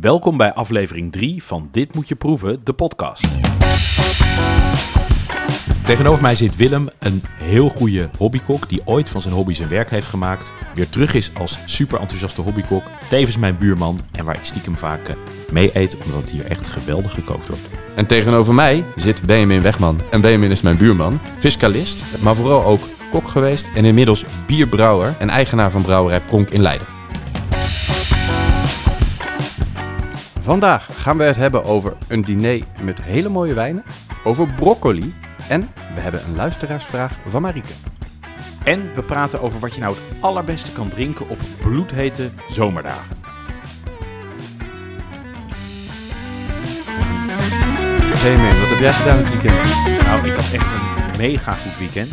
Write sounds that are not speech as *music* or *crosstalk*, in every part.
Welkom bij aflevering 3 van Dit Moet Je Proeven, de podcast. Tegenover mij zit Willem, een heel goede hobbykok die ooit van zijn hobby zijn werk heeft gemaakt. Weer terug is als super enthousiaste hobbykok. Tevens mijn buurman en waar ik stiekem vaak eh, mee eet, omdat hier echt geweldig gekookt wordt. En tegenover mij zit Benjamin Wegman. En Benjamin is mijn buurman, fiscalist, maar vooral ook kok geweest en inmiddels bierbrouwer en eigenaar van brouwerij Pronk in Leiden. Vandaag gaan we het hebben over een diner met hele mooie wijnen, over broccoli en we hebben een luisteraarsvraag van Marieke. En we praten over wat je nou het allerbeste kan drinken op bloedhete zomerdagen. Benjamin, wat heb jij gedaan het weekend? Nou, ik had echt een mega goed weekend.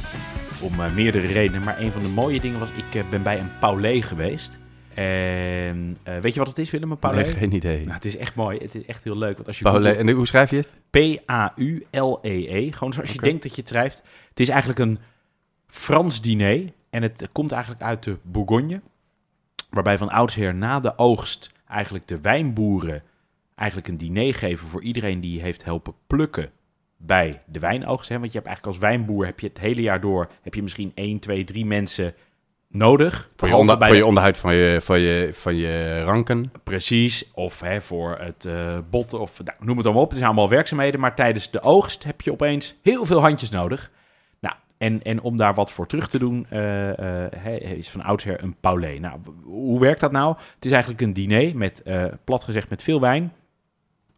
Om eh, meerdere redenen. Maar een van de mooie dingen was, ik eh, ben bij een Paulé geweest. En eh, weet je wat het is, Willem, een Paulé? Nee, geen idee. Nou, het is echt mooi. Het is echt heel leuk. Want als je Paulé, en hoe schrijf je het? P-A-U-L-E-E. Gewoon zoals je denkt dat je het schrijft. Het is eigenlijk een Frans diner. En het komt eigenlijk uit de Bourgogne. Waarbij van oudsher na de oogst eigenlijk de wijnboeren eigenlijk een diner geven voor iedereen die heeft helpen plukken bij de wijnoogst. Hè? Want je hebt eigenlijk als wijnboer heb je het hele jaar door heb je misschien 1, 2, 3 mensen nodig. Voor je, Behalve onder, bij voor je onderhoud van je, van, je, van je ranken. Precies, of hè, voor het botten, of nou, noem het allemaal op. Het zijn allemaal werkzaamheden, maar tijdens de oogst heb je opeens heel veel handjes nodig. Nou, en, en om daar wat voor terug te doen, hè, is van oudsher een paulé. Nou, hoe werkt dat nou? Het is eigenlijk een diner met, plat gezegd, met veel wijn,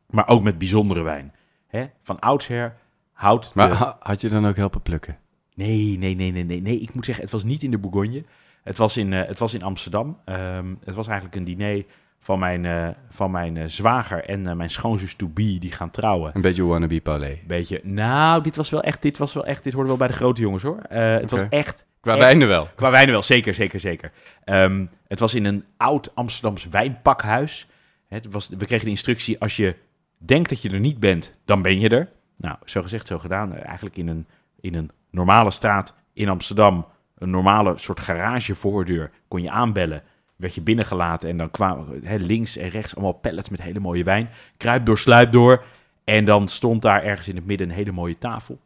maar ook met bijzondere wijn. Hè? Van oudsher houdt Maar de- had je dan ook helpen plukken? Nee, nee, nee, nee, nee, nee. Ik moet zeggen, het was niet in de Bourgogne. Het was in, eh, het was in Amsterdam. Ehm, het was eigenlijk een diner van mijn, eh, van mijn eh, zwager en mijn schoonzus to be die gaan trouwen. Een beetje wannabe Paulé. Beetje, nou, dit was wel echt, dit was wel echt, dit hoorde wel bij de grote jongens hoor. Het was echt, Qua Echt? wijnen wel. qua wijnen wel, zeker, zeker, zeker. Ehm, het was in een oud Amsterdams wijnpakhuis. Het was, we kregen de instructie, als je denkt dat je er niet bent, dan ben je er. Nou, zo gezegd, zo gedaan. Eigenlijk in een, in een normale straat in Amsterdam, een normale soort garagevoordeur, kon je aanbellen. Werd je binnengelaten en dan kwamen links en rechts allemaal pallets met hele mooie wijn. Kruip door, sluip door. En dan stond daar ergens in het midden een hele mooie tafel.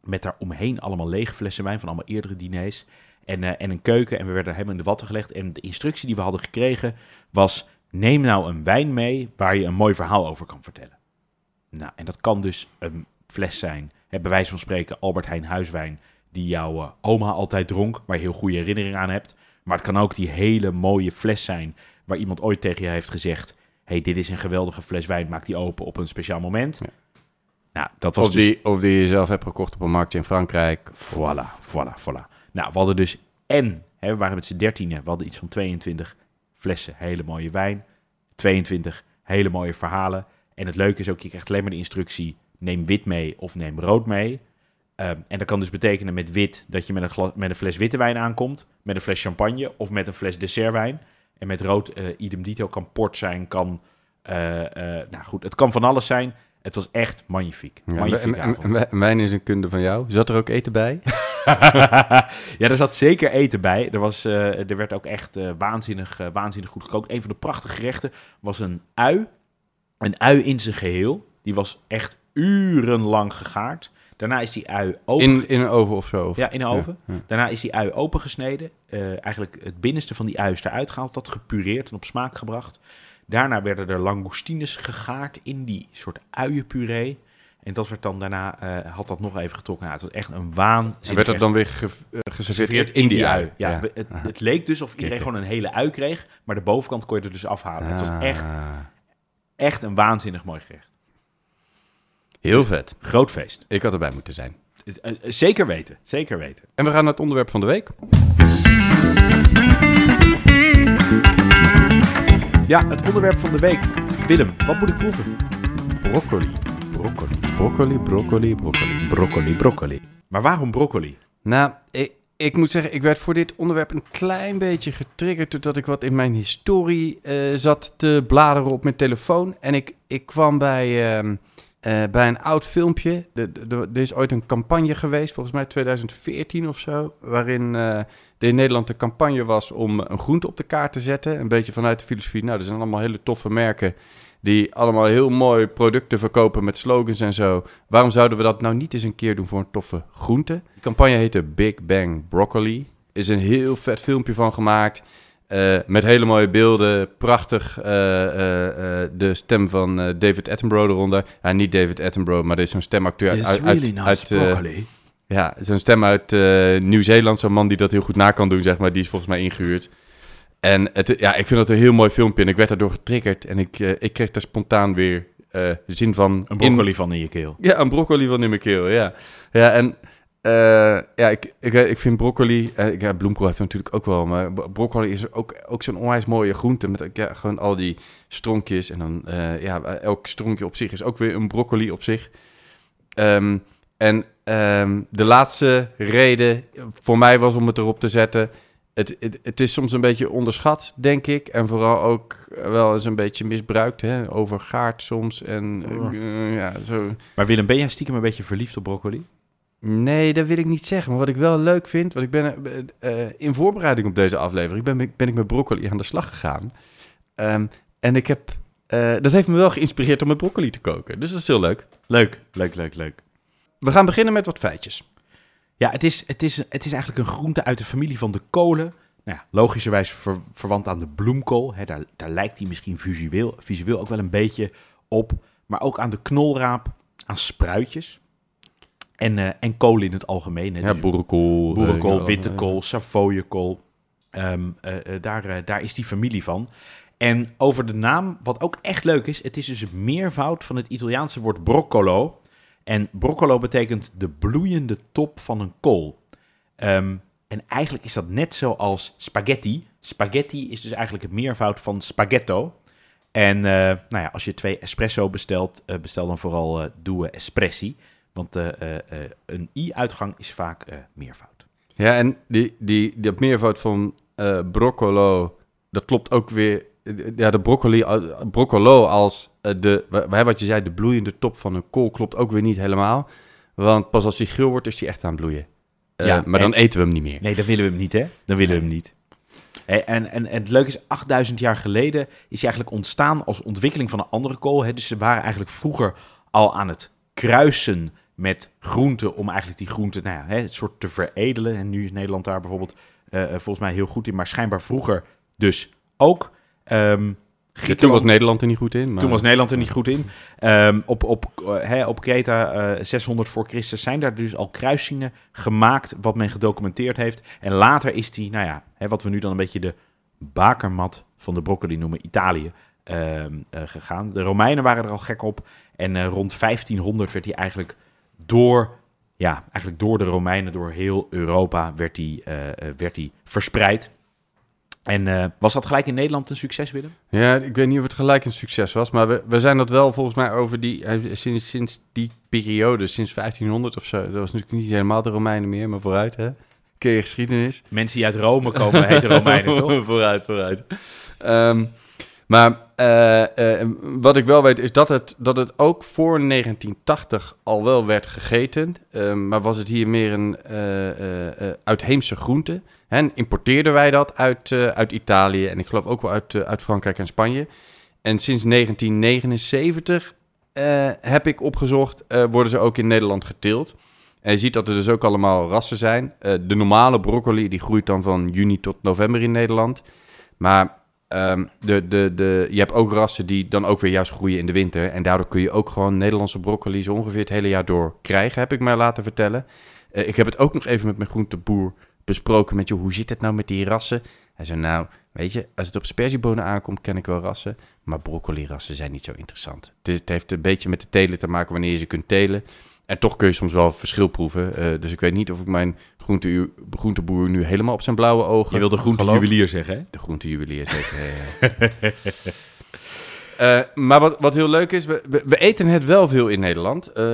Met daar omheen allemaal lege flessen wijn van allemaal eerdere diners. En, eh, en een keuken. En we werden helemaal in de watten gelegd. En de instructie die we hadden gekregen was... neem nou een wijn mee waar je een mooi verhaal over kan vertellen. Nou, en dat kan dus een fles zijn. Hè, bij wijze van spreken Albert Heijn huiswijn... die jouw eh, oma altijd dronk, waar je heel goede herinneringen aan hebt. Maar het kan ook die hele mooie fles zijn... waar iemand ooit tegen je heeft gezegd... hey, dit is een geweldige fles wijn, maak die open op een speciaal moment. Ja. Nou, dat was Of dus... die, of die je zelf hebt gekocht op een marktje in Frankrijk. Voilà, voilà, voilà. Nou, we hadden dus en, hè, we waren met z'n dertienen, we hadden iets van 22 flessen hele mooie wijn, 22 hele mooie verhalen. En het leuke is ook, je krijgt alleen maar de instructie, neem wit mee of neem rood mee. Ehm, en dat kan dus betekenen met wit dat je met een, gla- met een fles witte wijn aankomt, met een fles champagne of met een fles dessertwijn. En met rood, eh idem dito, kan port zijn, kan, eh, eh, nou goed, het kan van alles zijn. Het was echt magnifiek. Ja, magnifiek en, en, avond. en wijn is een kunde van jou. Zat er ook eten bij? *laughs* ja, er zat zeker eten bij. Er, was, er werd ook echt waanzinnig, waanzinnig goed gekookt. Een van de prachtige gerechten was een ui. Een ui in zijn geheel. Die was echt urenlang gegaard. Daarna is die ui open... In, in een oven of zo? of- Ja, in een oven. ja. Daarna is die ui opengesneden. Eh, eigenlijk het binnenste van die ui is eruit gehaald. Dat gepureerd en op smaak gebracht. Daarna werden er langoustines gegaard in die soort uienpuree. En dat werd dan daarna, eh, had dat nog even getrokken. Nou, het was echt een waanzinnig En werd dat dan weer ge- geserveerd in die ui? Ja, Het, het leek dus of iedereen gewoon een hele ui kreeg, maar de bovenkant kon je er dus afhalen. Het was Ah, echt, echt een waanzinnig mooi gerecht. Heel vet. Groot feest. Ik had erbij moeten zijn. Eh, eh, Zeker weten, zeker weten. En we gaan naar het onderwerp van de week. Ja, het onderwerp van de week. Willem, wat moet ik proeven? Broccoli. Broccoli. Broccoli, broccoli, broccoli. Broccoli, broccoli. Maar waarom broccoli? Nou, ik, ik moet zeggen, ik werd voor dit onderwerp een klein beetje getriggerd... doordat ik wat in mijn historie eh, zat te bladeren op mijn telefoon. En ik, ik kwam bij, ehm, eh, bij een oud filmpje. Er is ooit een campagne geweest, volgens mij 2014 of zo... waarin eh, er in Nederland de campagne was om een groente op de kaart te zetten. Een beetje vanuit de filosofie, nou, er zijn allemaal hele toffe merken... die allemaal heel mooi producten verkopen met slogans en zo. Waarom zouden we dat nou niet eens een keer doen voor een toffe groente? De campagne heette Big Bang Broccoli. Is een heel vet filmpje van gemaakt. Uh, met hele mooie beelden, prachtig. Uh, uh, de stem van David Attenborough eronder. Ja, niet David Attenborough, maar dit is zo'n stemacteur This uit, really uit, broccoli. ja, zo'n stem uit Nieuw-Zeeland. Zo'n man die dat heel goed na kan doen, zeg maar. Die is volgens mij ingehuurd. En het, ja, ik vind dat een heel mooi filmpje. En ik werd daardoor getriggerd. En ik, ik kreeg daar spontaan weer zin van... Een broccoli van in je keel. Ja, een broccoli van in mijn keel, ja. Ja, en uh, ja, ik, ik, ik vind broccoli... Uh, ja, bloemkool heeft natuurlijk ook wel, maar broccoli is ook, ook zo'n onwijs mooie groente. Met ja, gewoon al die stronkjes. En dan, uh, ja, elk stronkje op zich is ook weer een broccoli op zich. Um, en um, de laatste reden voor mij was om het erop te zetten... Het, het, het, is soms een beetje onderschat, denk ik. En vooral ook wel eens een beetje misbruikt. Hè? Overgaard soms. En, ja, zo. Maar Willem, ben jij stiekem een beetje verliefd op broccoli? Nee, dat wil ik niet zeggen. Maar wat ik wel leuk vind, want ik ben uh, in voorbereiding op deze aflevering ben, ben ik met broccoli aan de slag gegaan. Um, en ik heb, uh, dat heeft me wel geïnspireerd om met broccoli te koken. Dus dat is heel leuk. Leuk, leuk, leuk, leuk. We gaan beginnen met wat feitjes. Ja, het is, het is, het is eigenlijk een groente uit de familie van de kolen. Nou ja, logischerwijs ver, verwant aan de bloemkool. Hè, daar, daar lijkt hij misschien visueel, visueel ook wel een beetje op. Maar ook aan de knolraap, aan spruitjes. En, uh, en kool in het algemeen. Hè. Ja, Dus boerenkool. boerenkool, uh, witte kool, savooiekool. Um, daar, daar is die familie van. En over de naam, wat ook echt leuk is, het is dus het meervoud van het Italiaanse woord broccolo. En broccolo betekent de bloeiende top van een kool. Um, en eigenlijk is dat net zoals spaghetti. Spaghetti is dus eigenlijk het meervoud van spaghetto. En uh, nou ja, als je twee espresso bestelt, uh, bestel dan vooral uh, due espressi. Want uh, een i-uitgang is vaak meervoud. Ja, en die, die, dat meervoud van broccolo, dat klopt ook weer. Ja, de broccoli, broccolo als de, wat je zei, de bloeiende top van een kool klopt ook weer niet helemaal. Want pas als hij geel wordt, is hij echt aan het bloeien. Ja, maar dan eten we hem niet meer. Nee, dan willen we hem niet, hè? Dan willen we hem niet. En, en, en, het leuke is, 8000 jaar geleden is hij eigenlijk ontstaan als ontwikkeling van een andere kool. Hè? Dus ze waren eigenlijk vroeger al aan het kruisen met groenten om eigenlijk die groenten, nou ja, hè, het soort te veredelen. En nu is Nederland daar bijvoorbeeld uh, volgens mij heel goed in, maar schijnbaar vroeger dus ook. Um, ja, toen was Nederland er niet goed in. Maar... Toen was Nederland er niet goed in. Um, op, op, uh, hè, op Kreta, uh, 600 voor Christus, zijn daar dus al kruisingen gemaakt, wat men gedocumenteerd heeft. En later is die, nou ja, hè, wat we nu dan een beetje de bakermat van de broccoli noemen, Italië, uh, gegaan. De Romeinen waren er al gek op. En rond 1500 werd hij eigenlijk door, ja, eigenlijk door de Romeinen, door heel Europa, werd die, uh, werd die verspreid. En uh, was dat gelijk in Nederland een succes, Willem? Ja, ik weet niet of het gelijk een succes was, maar we, we zijn dat wel volgens mij over die, sinds, sinds die periode, sinds 1500 of zo. Dat was natuurlijk niet helemaal de Romeinen meer, maar vooruit, hè? Je geschiedenis? Mensen die uit Rome komen, heten Romeinen, *laughs* toch? vooruit, vooruit. Um, maar uh, uh, wat ik wel weet is dat het, dat het ook voor 1980 al wel werd gegeten. Uh, maar was het hier meer een uh, uitheemse groente. En importeerden wij dat uit, uit Italië en ik geloof ook wel uit, uit Frankrijk en Spanje. En sinds 1979 heb ik opgezocht, worden ze ook in Nederland geteeld. En je ziet dat er dus ook allemaal rassen zijn. de normale broccoli die groeit dan van juni tot november in Nederland. Maar Um, de, de, de, je hebt ook rassen die dan ook weer juist groeien in de winter. En daardoor kun je ook gewoon Nederlandse broccoli zo ongeveer het hele jaar door krijgen, heb ik mij laten vertellen. Uh, ik heb het ook nog even met mijn groenteboer besproken met je, hoe zit het nou met die rassen? Hij zei, nou, weet je, als het op sperziebonen aankomt, ken ik wel rassen. Maar broccoli-rassen zijn niet zo interessant. Het, het heeft een beetje met de telen te maken wanneer je ze kunt telen. En toch kun je soms wel verschil proeven. Uh, dus ik weet niet of ik mijn groente, groenteboer nu helemaal op zijn blauwe ogen... Je wil de groentejuwelier zeggen, hè? De groentejuwelier zeker, uh, *laughs* maar wat, wat heel leuk is, we, we, we, eten het wel veel in Nederland. Uh,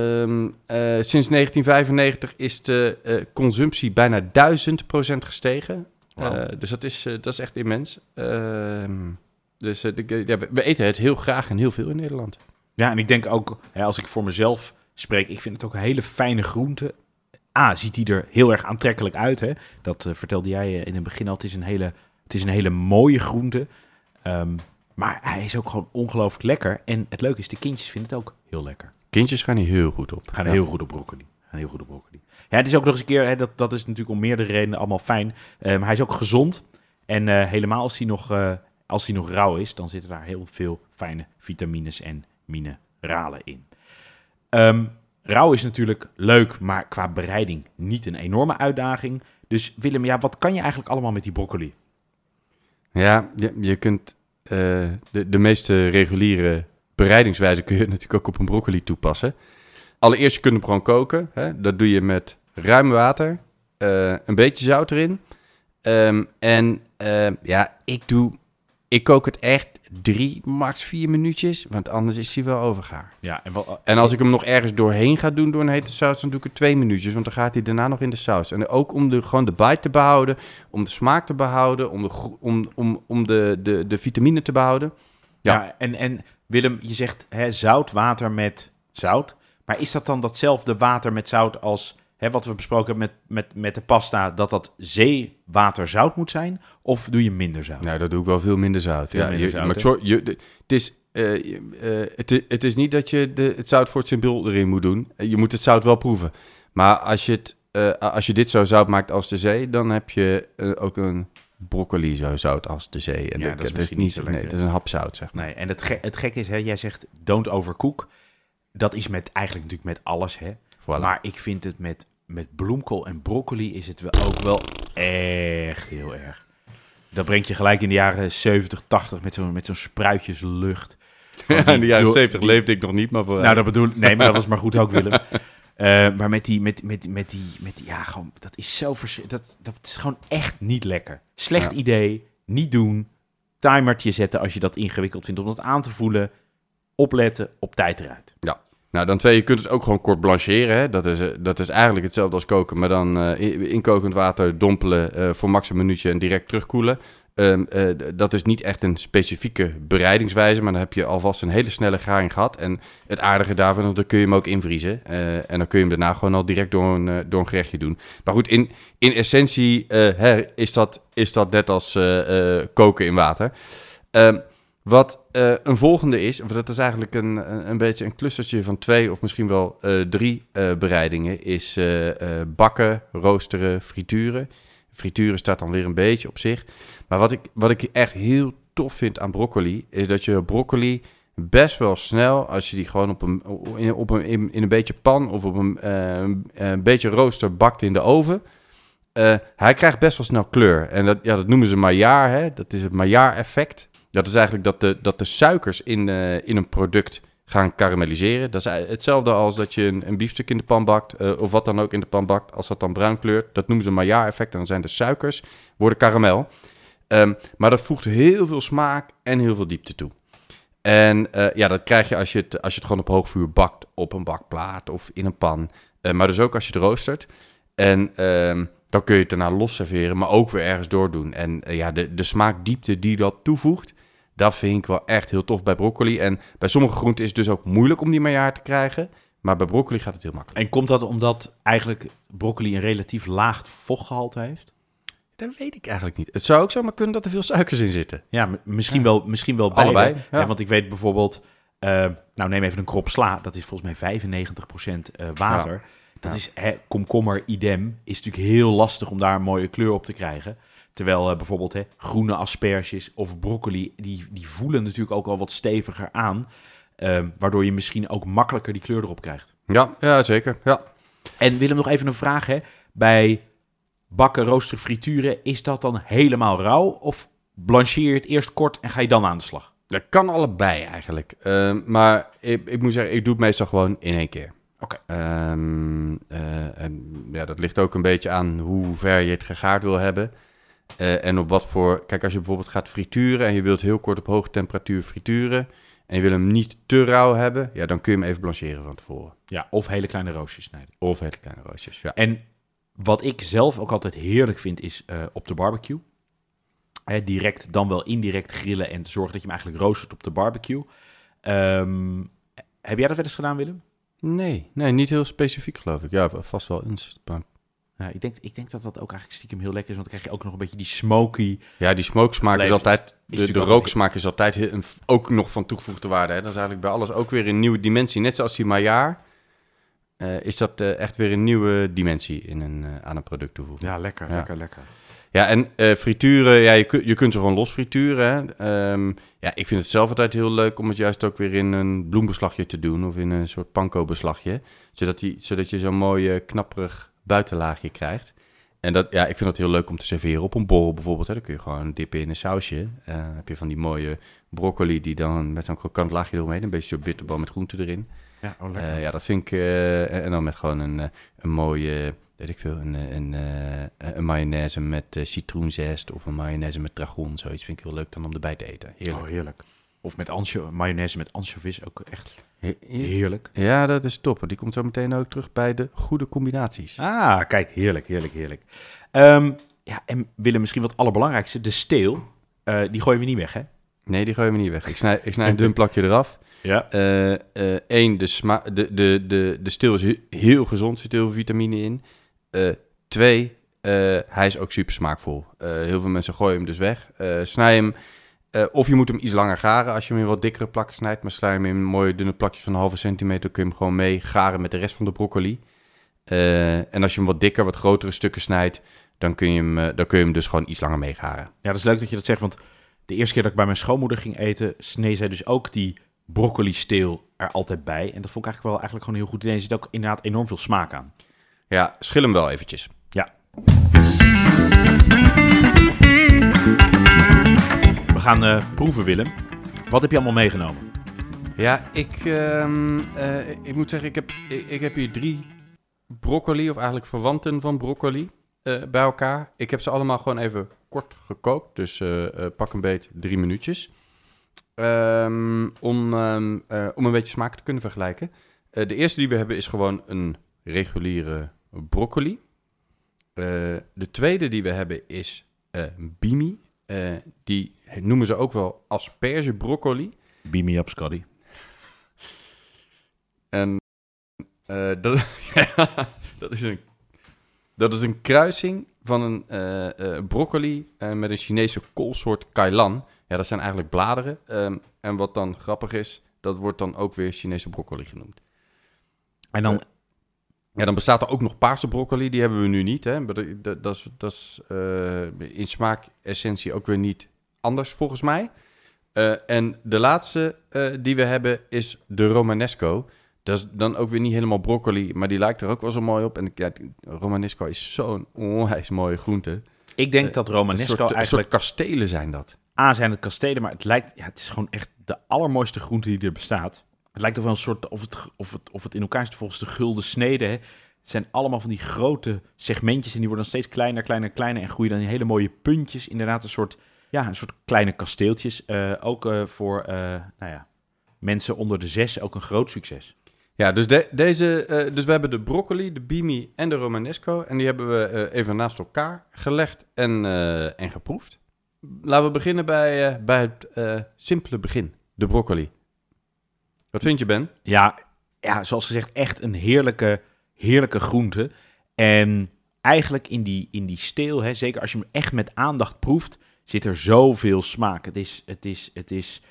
sinds 1995 is de uh, consumptie bijna 1000% gestegen. Wow. dus dat is, dat is echt immens. Ehm, dus de, ja, we, we eten het heel graag en heel veel in Nederland. Ja, en ik denk ook, hè, als ik voor mezelf spreek, ik vind het ook een hele fijne groente. A, ziet hij er heel erg aantrekkelijk uit. Hè? Dat uh, vertelde jij in het begin al. Het is een hele, het is een hele mooie groente. Um, maar hij is ook gewoon ongelooflijk lekker. En het leuke is, de kindjes vinden het ook heel lekker. Kindjes gaan hier heel goed op. Gaan Ja. heel goed op broccoli. Gaan heel goed op broccoli. Ja, het is ook nog eens een keer, hè, dat, dat is natuurlijk om meerdere redenen allemaal fijn. Eh, maar hij is ook gezond. En eh, helemaal als hij, nog, eh, als hij nog rauw is, dan zitten daar heel veel fijne vitamines en mineralen in. Ehm, rauw is natuurlijk leuk, maar qua bereiding niet een enorme uitdaging. Dus Willem, ja, wat kan je eigenlijk allemaal met die broccoli? Ja, je, je kunt eh, de, de meeste reguliere bereidingswijze kun je *laughs* natuurlijk ook op een broccoli toepassen. Allereerst, je kunt hem gewoon koken. Hè? Dat doe je met ruim water, eh, een beetje zout erin. Ehm, en eh, ja, ik doe, ik kook het echt drie, max vier minuutjes, want anders is hij wel overgaar. Ja, en wel, En als ik hem nog ergens doorheen ga doen door een hete saus, dan doe ik er twee minuutjes, want dan gaat hij daarna nog in de saus. En ook om de, gewoon de bite te behouden, om de smaak te behouden, om de, om, om, om de, de, de vitamine te behouden. Ja, Ja. en, en Willem, je zegt hè, zout, water met zout. Maar is dat dan datzelfde water met zout als hè, wat we besproken hebben met, met, met de pasta, dat dat zeewaterzout moet zijn? Of doe je minder zout? Nou, dat doe ik wel veel minder zout. Veel ja, minder je, zout, maar sorry, je, de- het, is, eh, eh, het, is niet dat je de, het zout voor het symbool erin moet doen. Eh, Je moet het zout wel proeven. Maar als je, het, als je dit zo zout maakt als de zee, dan heb je ook een broccoli zo zout als de zee. En Ja, dat is misschien niet zo Nee, lekker. het is een hap zout, zeg maar. Nee, en het, ge het gekke is, hè, jij zegt don't overcook. Dat is met, eigenlijk natuurlijk met alles, hè. Voilà. Maar ik vind het met, met bloemkool en broccoli is het wel ook wel echt heel erg. Dat brengt je gelijk in de jaren 70, 80 met zo'n met zo'n spruitjeslucht. *laughs* In de jaren door- 70 die- leefde ik nog niet, maar voor Nou, dat bedoel Nee, maar dat was maar goed ook, Willem. *laughs* Eh, maar met die, met, met, met die, met die, ja, gewoon, dat is zo dat, dat is gewoon echt niet lekker. Slecht Ja. idee, niet doen. Timertje zetten als je dat ingewikkeld vindt om dat aan te voelen. Opletten, op tijd eruit. Nou, dan twee, je kunt het ook gewoon kort blancheren. Hè? Dat, is, eh, dat is eigenlijk hetzelfde als koken, maar dan eh, in, kokend water dompelen eh, voor max een minuutje en direct terugkoelen. Ehm, eh, dat is niet echt een specifieke bereidingswijze, maar dan heb je alvast een hele snelle garing gehad. En het aardige daarvan, is, dan kun je hem ook invriezen. En dan kun je hem daarna gewoon al direct door een, door een gerechtje doen. Maar goed, in, in essentie hè, is, dat, is dat net als koken in water. Ehm, wat eh, een volgende is, of dat is eigenlijk een, een, beetje een clustertje van twee of misschien wel eh, drie eh, bereidingen, is bakken, roosteren, frituren. Frituren staat dan weer een beetje op zich. Maar wat ik, wat ik echt heel tof vind aan broccoli, is dat je broccoli best wel snel, als je die gewoon op een, in, op een, in, in een beetje pan of op een, een beetje rooster bakt in de oven, hij krijgt best wel snel kleur. En dat, ja, dat noemen ze Maillard, hè? dat is het Maillard-effect. Dat is eigenlijk dat de, dat de suikers in, eh, in een product gaan karamelliseren. Dat is hetzelfde als dat je een, een biefstuk in de pan bakt, eh, of wat dan ook in de pan bakt. Als dat dan bruin kleurt, dat noemen ze Maillard-effect. En dan zijn de suikers, worden karamel. Ehm, maar dat voegt heel veel smaak en heel veel diepte toe. En eh, ja, dat krijg je als je, het, als je het gewoon op hoog vuur bakt, op een bakplaat of in een pan. Maar dus ook als je het roostert. En ehm, dan kun je het daarna los serveren, maar ook weer ergens doordoen. En ja, de, de smaakdiepte die dat toevoegt, dat vind ik wel echt heel tof bij broccoli. En bij sommige groenten is het dus ook moeilijk om die maillard te krijgen. Maar bij broccoli gaat het heel makkelijk. En komt dat omdat eigenlijk broccoli een relatief laag vochtgehalte heeft? Dat weet ik eigenlijk niet. Het zou ook zomaar kunnen dat er veel suikers in zitten. Ja, misschien, Wel, misschien wel beide. Allebei, ja. Want ik weet bijvoorbeeld, eh, nou neem even een krop sla. Dat is volgens mij 95% eh, water. Dat is, hè, komkommer idem, is natuurlijk heel lastig om daar een mooie kleur op te krijgen. Terwijl eh, bijvoorbeeld hè, groene asperges of broccoli, die, die voelen natuurlijk ook al wat steviger aan. eh, waardoor je misschien ook makkelijker die kleur erop krijgt. Ja, ja zeker. Ja. En Willem, nog even een vraag. Hè? Bij bakken, roosteren, frituren, is dat dan helemaal rauw? Of blancheer je het eerst kort en ga je dan aan de slag? Dat kan allebei eigenlijk. Ehm, maar ik, ik moet zeggen, ik doe het meestal gewoon in één keer. Oké. Ehm, eh, en ja, dat ligt ook een beetje aan hoe ver je het gegaard wil hebben. Eh, en op wat voor... Kijk, als je bijvoorbeeld gaat frituren en je wilt heel kort op hoge temperatuur frituren... en je wil hem niet te rauw hebben, ja, dan kun je hem even blancheren van tevoren. Ja, of hele kleine roostjes snijden. Of hele kleine roostjes, ja. En wat ik zelf ook altijd heerlijk vind, is eh, op de barbecue. Hè, direct, dan wel indirect grillen en te zorgen dat je hem eigenlijk roostert op de barbecue. Ehm, heb jij dat wel eens gedaan, Willem? Nee, nee, niet heel specifiek geloof ik. Ja, vast wel eens. Maar Ja, ik, denk, ik denk dat dat ook eigenlijk stiekem heel lekker is, want dan krijg je ook nog een beetje die smoky. Ja, die smokesmaak is altijd... is De, de rooksmaak is altijd heel- een, ook nog van toegevoegde waarde. Hè? Dat is eigenlijk bij alles ook weer een nieuwe dimensie. Net zoals die Maillard eh, is dat eh, echt weer een nieuwe dimensie in een, eh, aan een product toevoegen. Ja, lekker, Ja. lekker, lekker. Ja, en frituren, ja, je, je kunt ze gewoon los frituren. Hè? Ehm, ja, ik vind het zelf altijd heel leuk om het juist ook weer in een bloembeslagje te doen. Of in een soort panko-beslagje. Zodat, die, zodat je zo'n mooi knapperig buitenlaagje krijgt. En dat, ja, ik vind dat heel leuk om te serveren op een borrel bijvoorbeeld. Hè. Dan kun je gewoon dippen in een sausje. Eh, heb je van die mooie broccoli die dan met zo'n krokant laagje eromheen. Een beetje zo'n bitterbal met groente erin. Ja, oh, lekker. Eh, ja, dat vind ik... eh, en dan met gewoon een, een mooie, weet ik veel, een, een, een mayonaise met citroenzest of een mayonaise met dragon. Zoiets vind ik heel leuk dan om erbij te eten. Heerlijk. Oh, heerlijk. Of met ansjo mayonaise met ansjovis, ook echt He- he- heerlijk. Ja, dat is top. Die komt zo meteen ook terug bij de goede combinaties. Ah, kijk, heerlijk, heerlijk, heerlijk. Ehm, ja, en Willem, misschien wat allerbelangrijkste, de steel, eh, die gooien we niet weg, hè? Nee, die gooien we niet weg. Ik snij, ik snij een dun plakje eraf. *laughs* Ja. Eén, de, sma- de, de, de, de steel is he- heel gezond, zit heel veel vitamine in. Eh, twee, eh, hij is ook super smaakvol. Eh, heel veel mensen gooien hem dus weg. Eh, snij hem, eh, of je moet hem iets langer garen als je hem in wat dikkere plakken snijdt. Maar snij hem in mooie dunne plakjes van een halve centimeter, kun je hem gewoon mee garen met de rest van de broccoli. Eh, en als je hem wat dikker, wat grotere stukken snijdt, dan kun je hem, eh, dan kun je hem dus gewoon iets langer mee garen. Ja, dat is leuk dat je dat zegt, want de eerste keer dat ik bij mijn schoonmoeder ging eten, snee zij dus ook die broccoli steel er altijd bij. En dat vond ik eigenlijk wel eigenlijk gewoon een heel goed idee. Er zit ook inderdaad enorm veel smaak aan. Ja, schil hem wel eventjes. Ja. Gaan eh, proeven, Willem. Wat heb je allemaal meegenomen? Ja, ik, ehm, eh, ik moet zeggen, ik heb, ik, heb hier drie broccoli, of eigenlijk verwanten van broccoli, eh, bij elkaar. Ik heb ze allemaal gewoon even kort gekookt, dus pak een beet drie minuutjes. Ehm, om, ehm, eh, om een beetje smaak te kunnen vergelijken. De eerste die we hebben is gewoon een reguliere broccoli. De tweede die we hebben is bimi. Die noemen ze ook wel asperge broccoli. Beam me up, Scotty. En eh, dat, *laughs* dat, is een, dat is een kruising van een eh, eh, broccoli met een Chinese koolsoort kailan. Ja, dat zijn eigenlijk bladeren. Ehm, en wat dan grappig is, dat wordt dan ook weer Chinese broccoli genoemd. En dan, Ja, dan bestaat er ook nog paarse broccoli, die hebben we nu niet. Hè? Maar dat, dat, dat is, dat is in smaak, essentie ook weer niet anders volgens mij. Eh, en de laatste eh, die we hebben is de Romanesco. Dat is dan ook weer niet helemaal broccoli, maar die lijkt er ook wel zo mooi op. En ja, Romanesco is zo'n onwijs mooie groente. ik denk eh, dat Romanesco soort, een eigenlijk... soort kastelen zijn dat. A zijn het kastelen, maar het lijkt... Ja, het is gewoon echt de allermooiste groente die er bestaat. Het lijkt toch wel een soort... Of het, of het, of het in elkaar zit volgens de gulden snede. Hè. Het zijn allemaal van die grote segmentjes en die worden dan steeds kleiner, kleiner, kleiner. En groeien dan in hele mooie puntjes. Inderdaad een soort... Ja, een soort kleine kasteeltjes. Eh, ook eh, voor, eh, nou ja, mensen onder de zes ook een groot succes. Ja, dus, de, deze, dus we hebben de broccoli, de bimi en de romanesco. En die hebben we even naast elkaar gelegd en, en geproefd. Laten we beginnen bij, bij het simpele begin, de broccoli. Wat vind je, Ben? Ja, ja, zoals gezegd, echt een heerlijke, heerlijke groente. En eigenlijk in die, in die steel, hè, zeker als je hem echt met aandacht proeft, zit er zoveel smaak. Het is, het is, het is,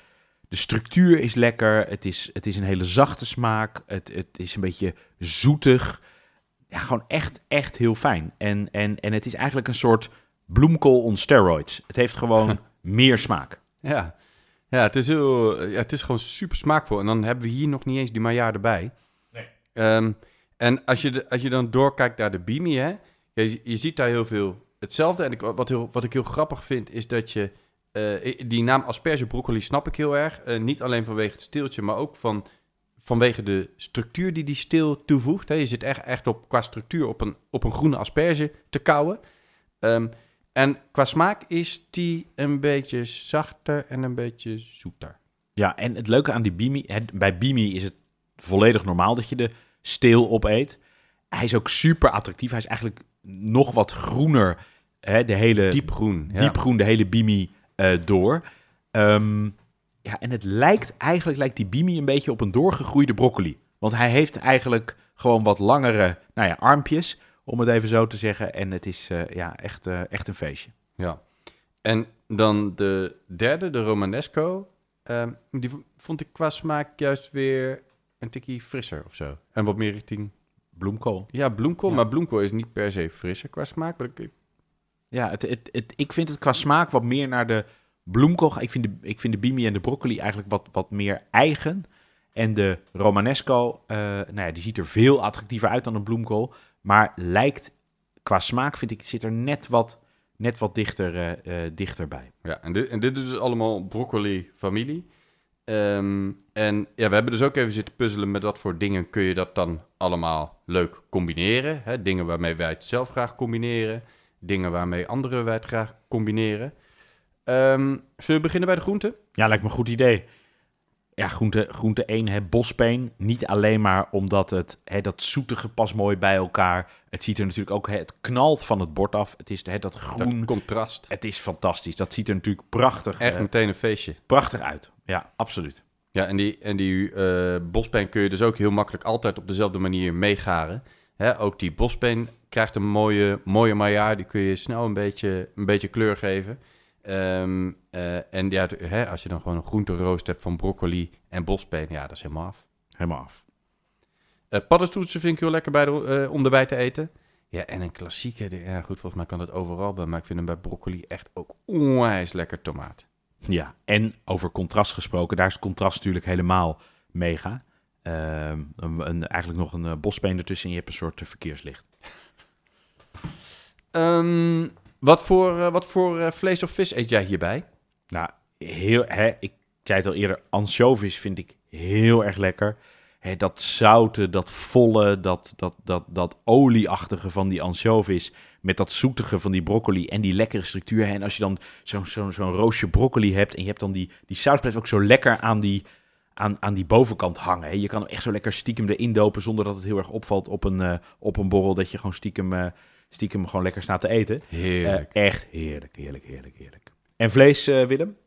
de structuur is lekker, het is, het is een hele zachte smaak, het, het is een beetje zoetig. Ja, gewoon echt, echt heel fijn. En, en, en het is eigenlijk een soort bloemkool on steroids. Het heeft gewoon *laughs* meer smaak. Ja, ja, het, is heel, ja het is gewoon super smaakvol. En dan hebben we hier nog niet eens die Maillard erbij. Nee. Ehm, en als je, de, als je dan doorkijkt naar de bimi, hè, je, je ziet daar heel veel hetzelfde. En wat, heel, wat ik heel grappig vind, is dat je... eh, die naam asperge broccoli snap ik heel erg. Eh, niet alleen vanwege het steeltje, maar ook van, vanwege de structuur die die steel toevoegt. Je zit echt, echt op, qua structuur op een, op een groene asperge te kauwen. Ehm, en qua smaak is die een beetje zachter en een beetje zoeter. Ja, en het leuke aan die Bimi, bij Bimi is het volledig normaal dat je de steel opeet. Hij is ook super attractief. Hij is eigenlijk nog wat groener, hè, de hele Diepgroen. Ja. diepgroen, de hele Bimi eh, door. Ehm, ja, en het lijkt eigenlijk lijkt die Bimi een beetje op een doorgegroeide broccoli. Want hij heeft eigenlijk gewoon wat langere nou ja, armpjes om het even zo te zeggen. En het is eh, ja, echt, eh, echt een feestje. Ja. En dan de derde, de Romanesco. ehm, die vond ik qua smaak juist weer een tikkie frisser of zo. En wat meer richting... Bloemkool. Ja, bloemkool. Ja. Maar bloemkool is niet per se frisser qua smaak. Maar ik, Ja, het, het, het, ik vind het qua smaak wat meer naar de bloemkool. Ik vind de, ik vind de bimi en de broccoli eigenlijk wat, wat meer eigen. En de romanesco, eh, nou ja, die ziet er veel attractiever uit dan een bloemkool. Maar lijkt, qua smaak vind ik, zit er net wat, net wat dichter, eh, eh, dichterbij. ja, en dit, en dit is dus allemaal broccoli-familie. Ehm, en ja, we hebben dus ook even zitten puzzelen met wat voor dingen kun je dat dan allemaal leuk combineren. Hè? Dingen waarmee wij het zelf graag combineren. Dingen waarmee anderen wij het graag combineren. Ehm, zullen we beginnen bij de groenten? Ja, lijkt me een goed idee. Ja, groente, groente 1, hè, bospeen. Niet alleen maar omdat het, hè, dat zoetige past mooi bij elkaar. Het ziet er natuurlijk ook, hè, het knalt van het bord af. Het is hè, dat groen, Dat contrast. Het is fantastisch. Dat ziet er natuurlijk prachtig, Echt eh, meteen een feestje. prachtig uit. Ja, absoluut. Ja, en die, en die eh bospeen kun je dus ook heel makkelijk altijd op dezelfde manier meegaren. Hè, ook die bospeen krijgt een mooie, mooie maillard. Die kun je snel een beetje, een beetje kleur geven. Ehm, eh, en ja, hè, als je dan gewoon een groenteroost hebt van broccoli en bospeen, ja, dat is helemaal af. Helemaal af. Paddenstoeltjes vind ik heel lekker bij de, eh, om erbij te eten. Ja, en een klassieke, ja goed, volgens mij kan dat overal bij, maar ik vind hem bij broccoli echt ook onwijs lekker tomaat. Ja, en over contrast gesproken, daar is contrast natuurlijk helemaal mega. Ehm, een, een- eigenlijk nog een bospeen ertussen en je hebt een soort verkeerslicht. Ehm, wat voor, eh, wat voor eh, vlees of vis eet jij hierbij? Nou, heel, hè, ik zei het al eerder, anchovies vind ik heel erg lekker. Hè, dat zoute, dat volle, dat, dat, dat, dat olieachtige van die anchovies... met dat zoetige van die broccoli en die lekkere structuur. Hè, En als je dan zo'n zo'n zo'n roosje broccoli hebt... en je hebt dan die, die saus blijft ook zo lekker aan die, aan, aan die bovenkant hangen. Hè. Je kan hem echt zo lekker stiekem erin dopen... zonder dat het heel erg opvalt op een, eh, op een borrel... dat je gewoon stiekem, stiekem gewoon lekker staat te eten. Heerlijk. Eh, echt heerlijk, heerlijk, heerlijk, heerlijk. En vlees, eh, Willem?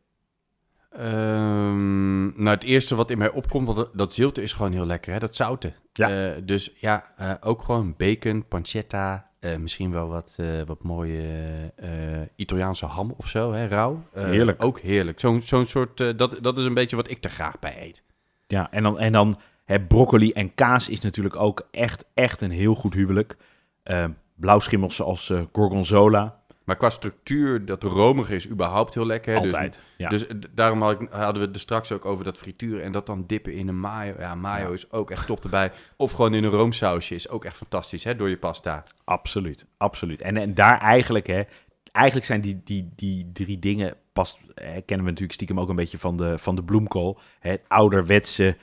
Ehm, nou, het eerste wat in mij opkomt, want dat, zilte is gewoon heel lekker, hè? dat zouten. Ja. Eh, dus ja, ook gewoon bacon, pancetta, misschien wel wat, wat mooie Italiaanse ham of zo, hè, rauw. Heerlijk. Ook heerlijk. Zo'n zo'n soort, dat, dat is een beetje wat ik er graag bij eet. Ja, en dan, en dan hè, broccoli en kaas is natuurlijk ook echt, echt een heel goed huwelijk. Blauwschimmels zoals eh, gorgonzola, Maar qua structuur, dat romige is überhaupt heel lekker. hè. Dus- altijd. ja. Dus eh, daarom had ik, hadden we het er straks ook over dat frituren en dat dan dippen in een mayo. Ja, mayo Ja. is ook echt top erbij. Of gewoon in een roomsausje is ook echt fantastisch, hè, door je pasta. absoluut, absoluut. En, en daar eigenlijk, hè, eigenlijk zijn die, die, die drie dingen, past, hè, kennen we natuurlijk stiekem ook een beetje van de, van de bloemkool. Hè, het ouderwetse,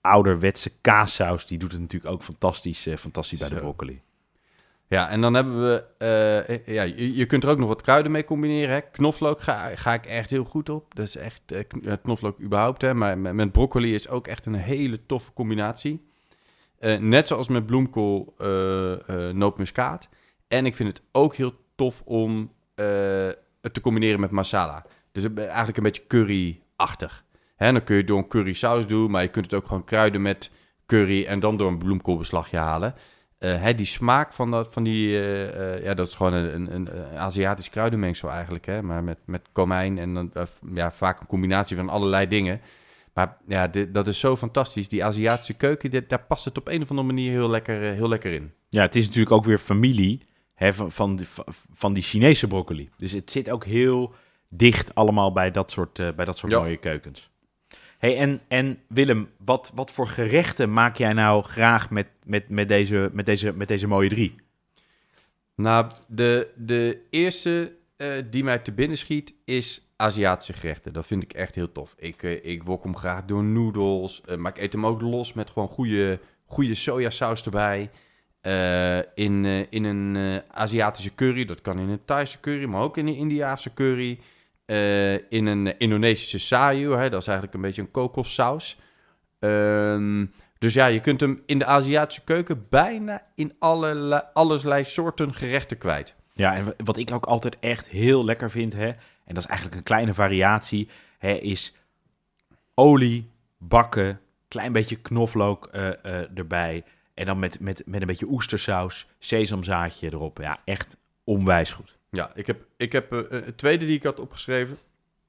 ouderwetse kaassaus, die doet het natuurlijk ook fantastisch, eh, fantastisch bij de broccoli. Ja, en dan hebben we... eh, eh, ja, je, kunt er ook nog wat kruiden mee combineren. Hè. Knoflook ga, ga ik echt heel goed op. Dat is echt eh, knoflook überhaupt. Hè. Maar met, broccoli is ook echt een hele toffe combinatie. Net zoals met bloemkool, nootmuskaat. En ik vind het ook heel tof om het te combineren met masala. Dus eigenlijk een beetje curry-achtig. Hè, dan kun je door een curry saus doen, maar je kunt het ook gewoon kruiden met curry en dan door een bloemkoolbeslagje halen. Eh, hè, die smaak van, dat, van die, eh, eh, ja, dat is gewoon een, een, een Aziatisch kruidenmengsel eigenlijk, hè, maar met, met komijn en dan, ja, vaak een combinatie van allerlei dingen. Maar ja, dit, dat is zo fantastisch. Die Aziatische keuken, dit, daar past het op een of andere manier heel lekker, heel lekker in. Ja, het is natuurlijk ook weer familie hè, van, van, die, van die Chinese broccoli. Dus het zit ook heel dicht allemaal bij dat soort, bij dat soort Ja. mooie keukens. Hey, en, en Willem, wat, wat voor gerechten maak jij nou graag met, met, met, deze, met, deze, met deze mooie drie? Nou, de, de eerste eh, die mij te binnen schiet is Aziatische gerechten. Dat vind ik echt heel tof. Ik, eh, ik wok hem graag door noedels, eh, maar ik eet hem ook los met gewoon goede, goede sojasaus erbij. In, in een Aziatische curry, dat kan in een Thaise curry, maar ook in een Indiaanse curry. Eh, in een Indonesische sayu, hè, dat is eigenlijk een beetje een kokossaus. Ehm, dus ja, je kunt hem in de Aziatische keuken bijna in allerlei, allerlei soorten gerechten kwijt. Ja, en wa- wat ik ook altijd echt heel lekker vind, hè, en dat is eigenlijk een kleine variatie, hè, is olie, bakken, klein beetje knoflook eh, eh, erbij. En dan met, met, met een beetje oestersaus, sesamzaadje erop. Ja, echt onwijs goed. Ja, ik heb, ik heb eh, een tweede die ik had opgeschreven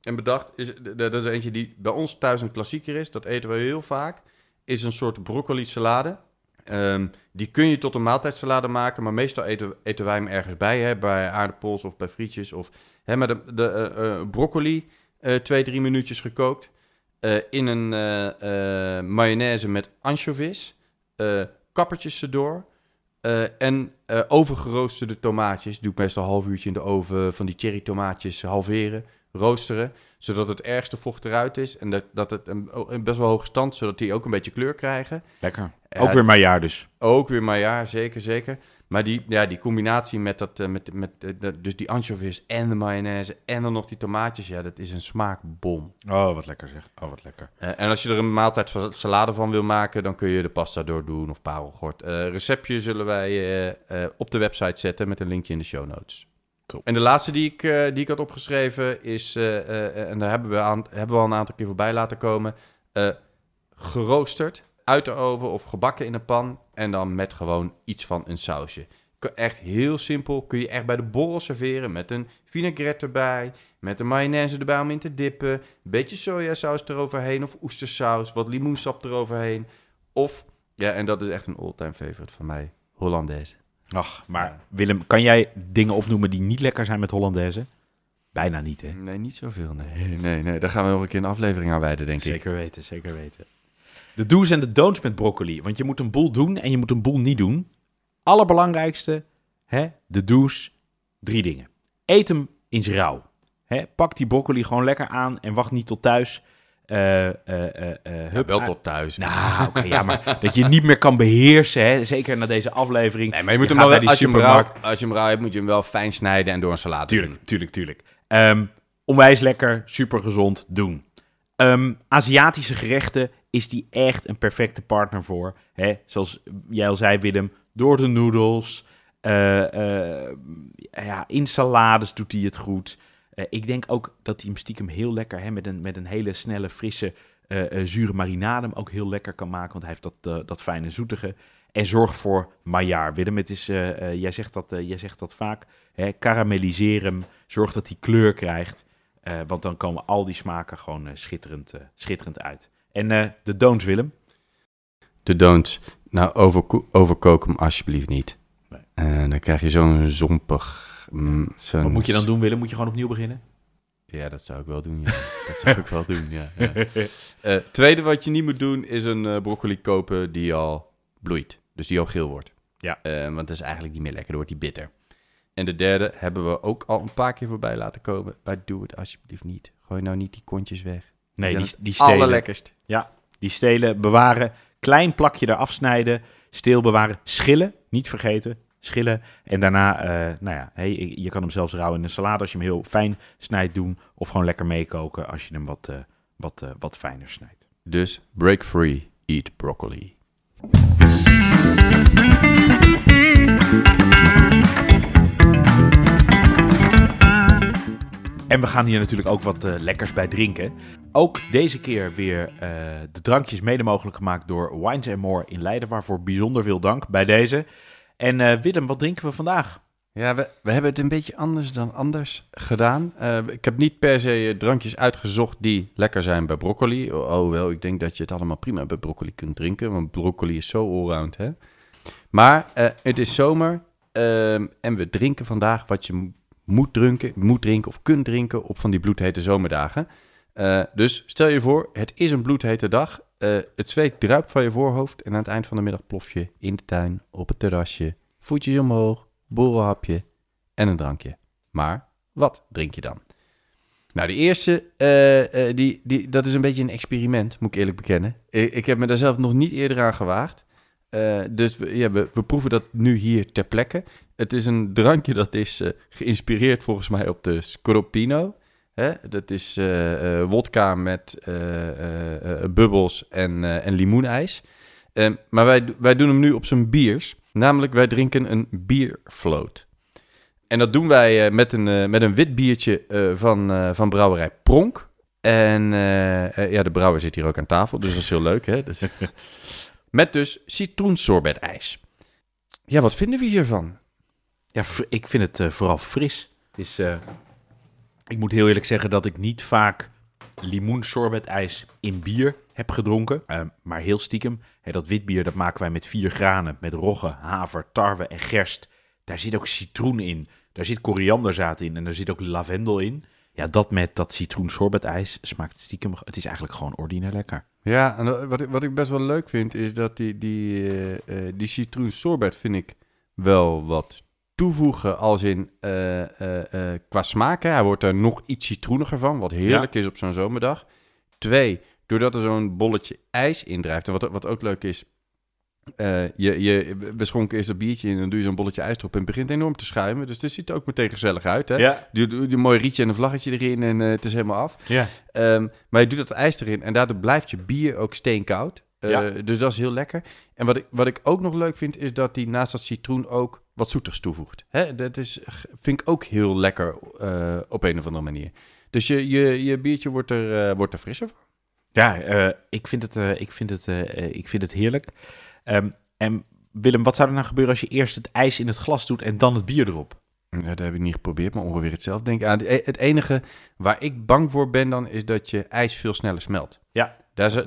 en bedacht. Is, dat is eentje die bij ons thuis een klassieker is. Dat eten we heel vaak. Is een soort broccoli salade. Ehm, die kun je tot een maaltijdsalade maken, maar meestal eten, eten wij hem ergens bij. Hè, bij aardappels of bij frietjes. Of, hè, maar de, de eh, eh, broccoli, eh, twee, drie minuutjes gekookt. eh, in een eh, eh, mayonaise met anchovies. eh kappertjes erdoor. Eh, en eh, overgeroosterde tomaatjes. Doe ik meestal een half uurtje in de oven. Van die cherry tomaatjes halveren, roosteren. Zodat het ergste vocht eruit is. En dat, dat het een, een best wel hoge stand, zodat die ook een beetje kleur krijgen. Lekker. Ja, Ook weer maar jaar dus. Ook weer, maar ja, zeker, zeker. Maar die, ja, die combinatie met, dat, eh, met, met eh, dus die anchovies en de mayonaise en dan nog die tomaatjes, ja, dat is een smaakbom. Oh, wat lekker zeg. Oh, wat lekker. Eh, en als je er een maaltijd van salade van wil maken, dan kun je de pasta door doen of parelgort. Receptje zullen wij op de website zetten met een linkje in de show notes. Top. En de laatste die ik, die ik had opgeschreven is, en daar hebben we, aan, hebben we al een aantal keer voorbij laten komen, geroosterd uit de oven of gebakken in een pan en dan met gewoon iets van een sausje. Echt heel simpel, kun je echt bij de borrel serveren met een vinaigrette erbij, met een mayonaise erbij om in te dippen, een beetje sojasaus eroverheen of oestersaus, wat limoensap eroverheen. Of, ja, en dat is echt een all-time favorite van mij, Hollandaise. Ach, maar. Willem, kan jij dingen opnoemen die niet lekker zijn met Hollandaise? Bijna niet, hè? Nee, niet zoveel, nee. *laughs* Nee, nee, daar gaan we nog een keer een aflevering aan wijden, denk ik. Zeker weten, zeker weten. De do's en de don'ts met broccoli. Want je moet een boel doen en je moet een boel niet doen. Allerbelangrijkste, hè, de do's, drie dingen. Eet hem in zijn rauw. Hè, pak die broccoli gewoon lekker aan en wacht niet tot thuis. Ja, hup, wel ah, tot thuis. Nou, oké, ja, maar *laughs* dat je niet meer kan beheersen, hè, zeker na deze aflevering. Nee, maar je moet Je hem wel, als je, hem rauw, als je hem rauw hebt, moet je hem wel fijn snijden en door een salade Tuurlijk, doen. tuurlijk, tuurlijk. Ehm, onwijs lekker, super gezond, doen. Ehm, Aziatische gerechten is die echt een perfecte partner voor. Hè? Zoals jij al zei, Willem, door de noedels. eh, eh, ja, in salades doet hij het goed. Eh, ik denk ook dat hij hem stiekem heel lekker, hè, met, een, met een hele snelle, frisse, zure marinade, hem ook heel lekker kan maken. Want hij heeft dat, dat fijne zoetige. En zorg voor maillard. Willem, het is, jij, zegt dat, jij zegt dat vaak. Hè, karamelliseer hem. Zorg dat hij kleur krijgt. Want dan komen al die smaken gewoon schitterend, schitterend uit. En eh, de don'ts, Willem. De don'ts. Nou, overko- overkook hem alsjeblieft niet. Nee. En dan krijg je zo'n zompig... mm, Wat moet je dan doen, Willem? Moet je gewoon opnieuw beginnen? Ja, dat zou ik wel doen, ja. *laughs* dat zou ik wel doen, ja. ja. Eh, tweede wat je niet moet doen, is een eh, broccoli kopen die al bloeit. Dus die al geel wordt. Ja. Eh, want dat is eigenlijk niet meer lekker, dan wordt die bitter. En de derde hebben we ook al een paar keer voorbij laten komen. Maar doe het alsjeblieft niet. Gooi nou niet die kontjes weg. Nee, die, die stelen. Allerlekkerst. Die stelen, bewaren. Klein plakje eraf snijden. Steel bewaren. Schillen, niet vergeten. Schillen. En daarna, eh, nou ja, hey, je je kan hem zelfs rauw in een salade als je hem heel fijn snijdt doen. Of gewoon lekker meekoken als je hem wat, eh, wat, eh, wat fijner snijdt. Dus break free, eat broccoli. En we gaan hier natuurlijk ook wat eh, lekkers bij drinken. Ook deze keer weer eh, de drankjes mede mogelijk gemaakt door Wines More in Leiden. Waarvoor bijzonder veel dank bij deze. En eh, Willem, wat drinken we vandaag? Ja, we, we hebben het een beetje anders dan anders gedaan. Ik heb niet per se drankjes uitgezocht die lekker zijn bij broccoli. Oh, oh, wel, ik denk dat je het allemaal prima bij broccoli kunt drinken, want broccoli is zo allround, hè. Maar het is zomer ehm, en we drinken vandaag wat je moet drinken, moet drinken of kunt drinken op van die bloedhete zomerdagen. Eh, dus stel je voor, het is een bloedhete dag. Eh, het zweet druipt van je voorhoofd en aan het eind van de middag plof je in de tuin, op het terrasje, voetjes omhoog, borrelhapje en een drankje. Maar wat drink je dan? Nou, de eerste, eh, die, die, dat is een beetje een experiment, moet ik eerlijk bekennen. Ik, ik heb me daar zelf nog niet eerder aan gewaagd. Eh, dus we, ja, we, proeven dat nu hier ter plekke. Het is een drankje dat is eh, geïnspireerd volgens mij op de Scorpino. Hè? Dat is eh, wodka met bubbels en, en limoenijs. Eh, maar wij, wij doen hem nu op zijn biers. Namelijk, wij drinken een bierfloat. En dat doen wij met, een, met een wit biertje van, van brouwerij Pronk. En ja, de brouwer zit hier ook aan tafel, dus dat is heel leuk. Hè? *laughs* Met dus citroensorbetijs. Ja, wat vinden we hiervan? Ja, ik vind het eh, vooral fris. Het is, eh, ik moet heel eerlijk zeggen dat ik niet vaak limoensorbetijs in bier heb gedronken. Eh, maar heel stiekem, hè, dat witbier dat maken wij met vier granen. Met rogge, haver, tarwe en gerst. Daar zit ook citroen in. Daar zit korianderzaad in en daar zit ook lavendel in. Ja, dat met dat citroensorbetijs smaakt stiekem... Het is eigenlijk gewoon ordinair lekker. Ja, en wat ik, wat ik best wel leuk vind, is dat die, die, eh, eh, die citroensorbet vind ik wel wat toevoegen als in eh, qua smaak. Hè. Hij wordt er nog iets citroeniger van, wat heerlijk is op zo'n zomerdag. Twee, doordat er zo'n bolletje ijs indrijft. En wat, wat ook leuk is, eh, je, je, we schonken eerst dat biertje in en dan doe je zo'n bolletje ijs erop en het begint enorm te schuimen. Dus het ziet er ook meteen gezellig uit. Hè? Ja, Doe, doe, doe een mooi rietje en een vlaggetje erin en eh, het is helemaal af. ja. Ehm, maar je doet dat ijs erin en daardoor blijft je bier ook steenkoud. Eh, Ja. Dus dat is heel lekker. En wat ik, wat ik ook nog leuk vind, is dat hij naast dat citroen ook wat zoeters toevoegt. Hè? Dat is, vind ik ook heel lekker op een of andere manier. Dus je, je, je biertje wordt er, wordt er frisser van. Ja, ik, vind het, ik, vind het, ik vind het heerlijk. Ehm, en Willem, wat zou er nou gebeuren als je eerst het ijs in het glas doet en dan het bier erop? Ja, dat heb ik niet geprobeerd, maar ongeveer hetzelfde. Denk ik aan. Het enige waar ik bang voor ben dan, is dat je ijs veel sneller smelt. Ja.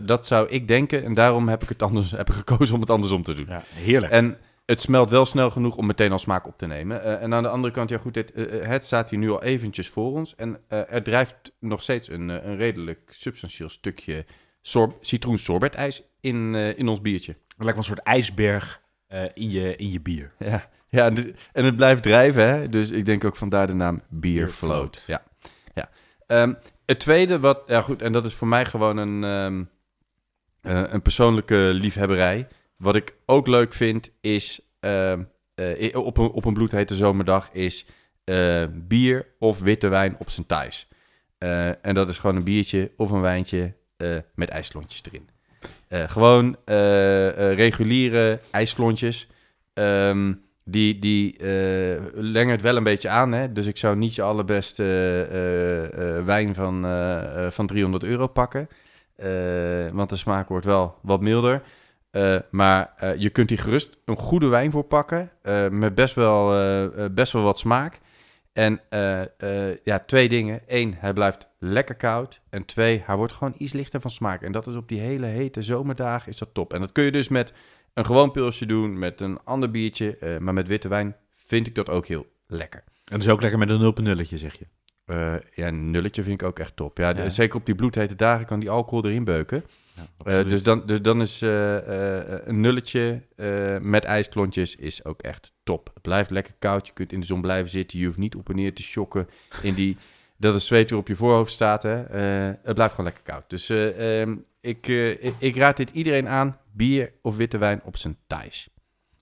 Dat zou ik denken en daarom heb ik, het anders, heb ik gekozen om het andersom te doen. Ja, heerlijk. En het smelt wel snel genoeg om meteen al smaak op te nemen. Eh, en aan de andere kant, ja goed, dit, eh, eh, het staat hier nu al eventjes voor ons. En eh, er drijft nog steeds een, eh, een redelijk substantieel stukje sor citroensorbetijs in, eh, in ons biertje. Het lijkt wel een soort ijsberg eh, in, je, in je bier. Ja, ja en, het blijft drijven, hè? dus ik denk ook vandaar de naam Beer Beer Float. Float. Ja. Ja. Ehm, het tweede, wat, ja goed, en dat is voor mij gewoon een, ehm, eh, een persoonlijke liefhebberij. Wat ik ook leuk vind, is ehm, eh, op, een, op een bloedhete zomerdag, is bier of witte wijn op zijn thuis. En dat is gewoon een biertje of een wijntje met ijsklontjes erin. Eh, gewoon eh, eh, reguliere ijsklontjes. Ehm, die die lengen het wel een beetje aan. Hè? Dus ik zou niet je allerbeste wijn van, van 300 euro pakken. Want de smaak wordt wel wat milder. Maar je kunt hier gerust een goede wijn voor pakken. met best wel, best wel wat smaak. En ja, twee dingen. Eén, hij blijft lekker koud. En twee, hij wordt gewoon iets lichter van smaak. En dat is op die hele hete zomerdagen is dat top. En dat kun je dus met een gewoon pilsje doen, met een ander biertje. eh, maar met witte wijn vind ik dat ook heel lekker. En dus ook lekker met een 0.0'tje, zeg je. Eh, ja, een nulletje vind ik ook echt top. Ja, de- zeker op die bloedhete dagen kan die alcohol erin beuken. Ja, Eh, dus, dan, dus dan is een nulletje met ijsklontjes is ook echt top. Het blijft lekker koud. Je kunt in de zon blijven zitten. Je hoeft niet op en neer te shocken in die, dat het zweet weer op je voorhoofd staat. Hè. Eh, het blijft gewoon lekker koud. Dus eh, ehm, ik, eh, ik, ik raad dit iedereen aan. Bier of witte wijn op zijn thijs.